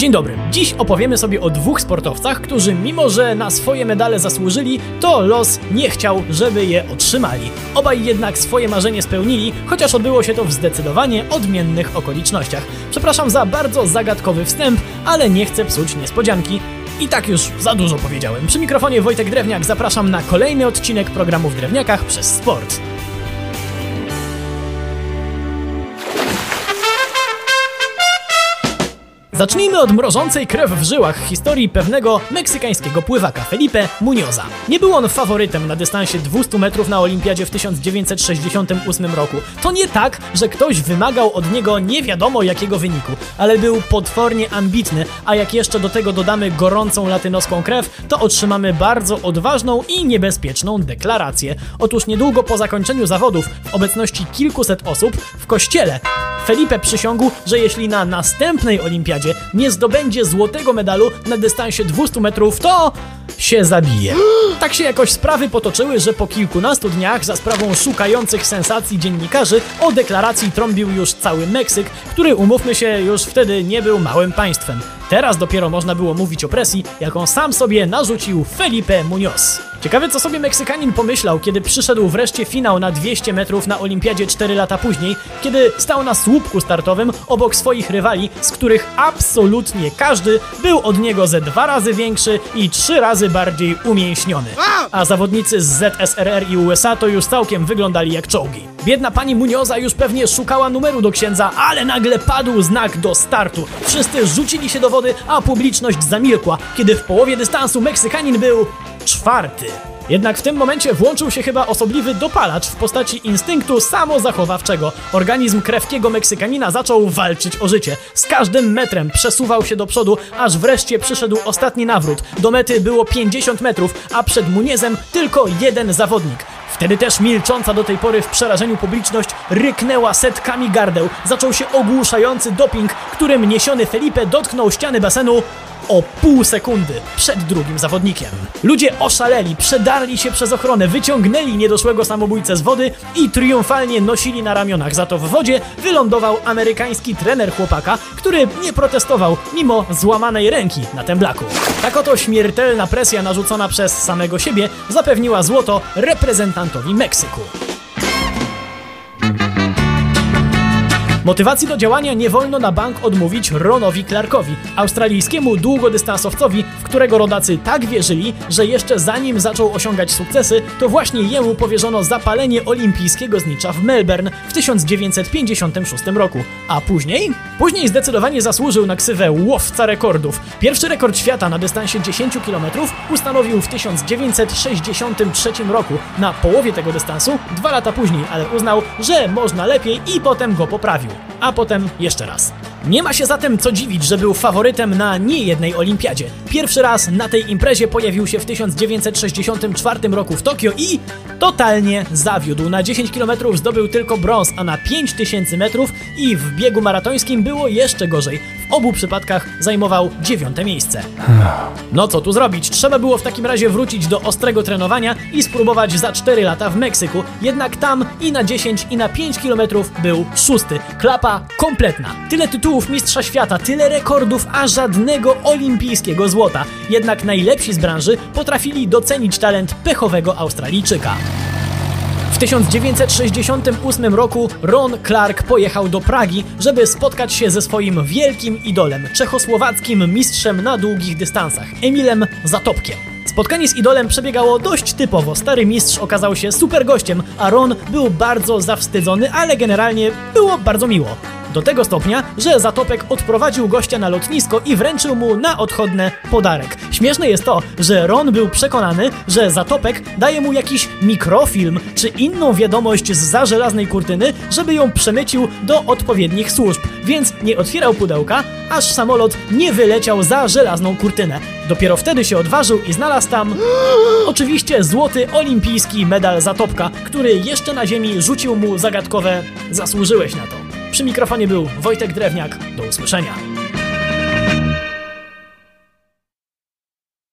Dzień dobry. Dziś opowiemy sobie o dwóch sportowcach, którzy mimo, że na swoje medale zasłużyli, to los nie chciał, żeby je otrzymali. Obaj jednak swoje marzenie spełnili, chociaż odbyło się to w zdecydowanie odmiennych okolicznościach. Przepraszam za bardzo zagadkowy wstęp, ale nie chcę psuć niespodzianki. I tak już za dużo powiedziałem. Przy mikrofonie Wojtek Drewniak zapraszam na kolejny odcinek programu w Drewniakach przez sport. Zacznijmy od mrożącej krew w żyłach historii pewnego meksykańskiego pływaka Felipe Munioza. Nie był on faworytem na dystansie 200 metrów na olimpiadzie w 1968 roku. To nie tak, że ktoś wymagał od niego nie wiadomo jakiego wyniku, ale był potwornie ambitny, a jak jeszcze do tego dodamy gorącą latynoską krew, to otrzymamy bardzo odważną i niebezpieczną deklarację. Otóż niedługo po zakończeniu zawodów, w obecności kilkuset osób, w kościele Felipe przysiągł, że jeśli na następnej olimpiadzie nie zdobędzie złotego medalu na dystansie 200 metrów, to się zabije. Tak się jakoś sprawy potoczyły, że po kilkunastu dniach za sprawą szukających sensacji dziennikarzy o deklaracji trąbił już cały Meksyk, który umówmy się już wtedy nie był małym państwem. Teraz dopiero można było mówić o presji, jaką sam sobie narzucił Felipe Munoz. Ciekawe, co sobie Meksykanin pomyślał, kiedy przyszedł wreszcie finał na 200 metrów na Olimpiadzie 4 lata później, kiedy stał na słupku startowym obok swoich rywali, z których absolutnie każdy był od niego ze dwa razy większy i trzy razy bardziej umięśniony. A zawodnicy z ZSRR i USA to już całkiem wyglądali jak czołgi. Biedna pani Munioza już pewnie szukała numeru do księdza, ale nagle padł znak do startu. Wszyscy rzucili się do wody, a publiczność zamilkła, kiedy w połowie dystansu Meksykanin był czwarty. Jednak w tym momencie włączył się chyba osobliwy dopalacz w postaci instynktu samozachowawczego. Organizm krewkiego Meksykanina zaczął walczyć o życie. Z każdym metrem przesuwał się do przodu, aż wreszcie przyszedł ostatni nawrót. Do mety było 50 metrów, a przed Muniezem tylko jeden zawodnik. Wtedy też milcząca do tej pory w przerażeniu publiczność ryknęła setkami gardeł. Zaczął się ogłuszający doping, którym niesiony Felipe dotknął ściany basenu o pół sekundy przed drugim zawodnikiem. Ludzie oszaleli, przedarli się przez ochronę, wyciągnęli niedoszłego samobójcę z wody i triumfalnie nosili na ramionach. Za to w wodzie wylądował amerykański trener chłopaka, który nie protestował mimo złamanej ręki na temblaku. Tak oto śmiertelna presja narzucona przez samego siebie zapewniła złoto reprezentantowi Meksyku. Motywacji do działania nie wolno na bank odmówić Ronowi Clarkowi, australijskiemu długodystansowcowi, w którego rodacy tak wierzyli, że jeszcze zanim zaczął osiągać sukcesy, to właśnie jemu powierzono zapalenie olimpijskiego znicza w Melbourne w 1956 roku. A później? Później zdecydowanie zasłużył na ksywę łowca rekordów. Pierwszy rekord świata na dystansie 10 km ustanowił w 1963 roku. Na połowie tego dystansu, dwa lata później, ale uznał, że można lepiej i potem go poprawił a potem jeszcze raz. Nie ma się zatem co dziwić, że był faworytem na niejednej olimpiadzie. Pierwszy raz na tej imprezie pojawił się w 1964 roku w Tokio i totalnie zawiódł. Na 10 km zdobył tylko brąz, a na 5000 metrów i w biegu maratońskim było jeszcze gorzej. Obu przypadkach zajmował dziewiąte miejsce. No co tu zrobić? Trzeba było w takim razie wrócić do ostrego trenowania i spróbować za 4 lata w Meksyku. Jednak tam i na 10 i na 5 km był szósty. Klapa kompletna. Tyle tytułów mistrza świata, tyle rekordów, a żadnego olimpijskiego złota. Jednak najlepsi z branży potrafili docenić talent pechowego Australijczyka. W 1968 roku Ron Clark pojechał do Pragi, żeby spotkać się ze swoim wielkim idolem, czechosłowackim mistrzem na długich dystansach, Emilem Zatopkiem. Spotkanie z idolem przebiegało dość typowo. Stary mistrz okazał się super gościem, a Ron był bardzo zawstydzony, ale generalnie było bardzo miło. Do tego stopnia, że Zatopek odprowadził gościa na lotnisko i wręczył mu na odchodne podarek. Śmieszne jest to, że Ron był przekonany, że Zatopek daje mu jakiś mikrofilm czy inną wiadomość z za żelaznej kurtyny, żeby ją przemycił do odpowiednich służb, więc nie otwierał pudełka, aż samolot nie wyleciał za żelazną kurtynę. Dopiero wtedy się odważył i znalazł tam oczywiście złoty olimpijski medal Zatopka, który jeszcze na ziemi rzucił mu zagadkowe zasłużyłeś na to. Przy mikrofonie był Wojtek Drewniak. Do usłyszenia.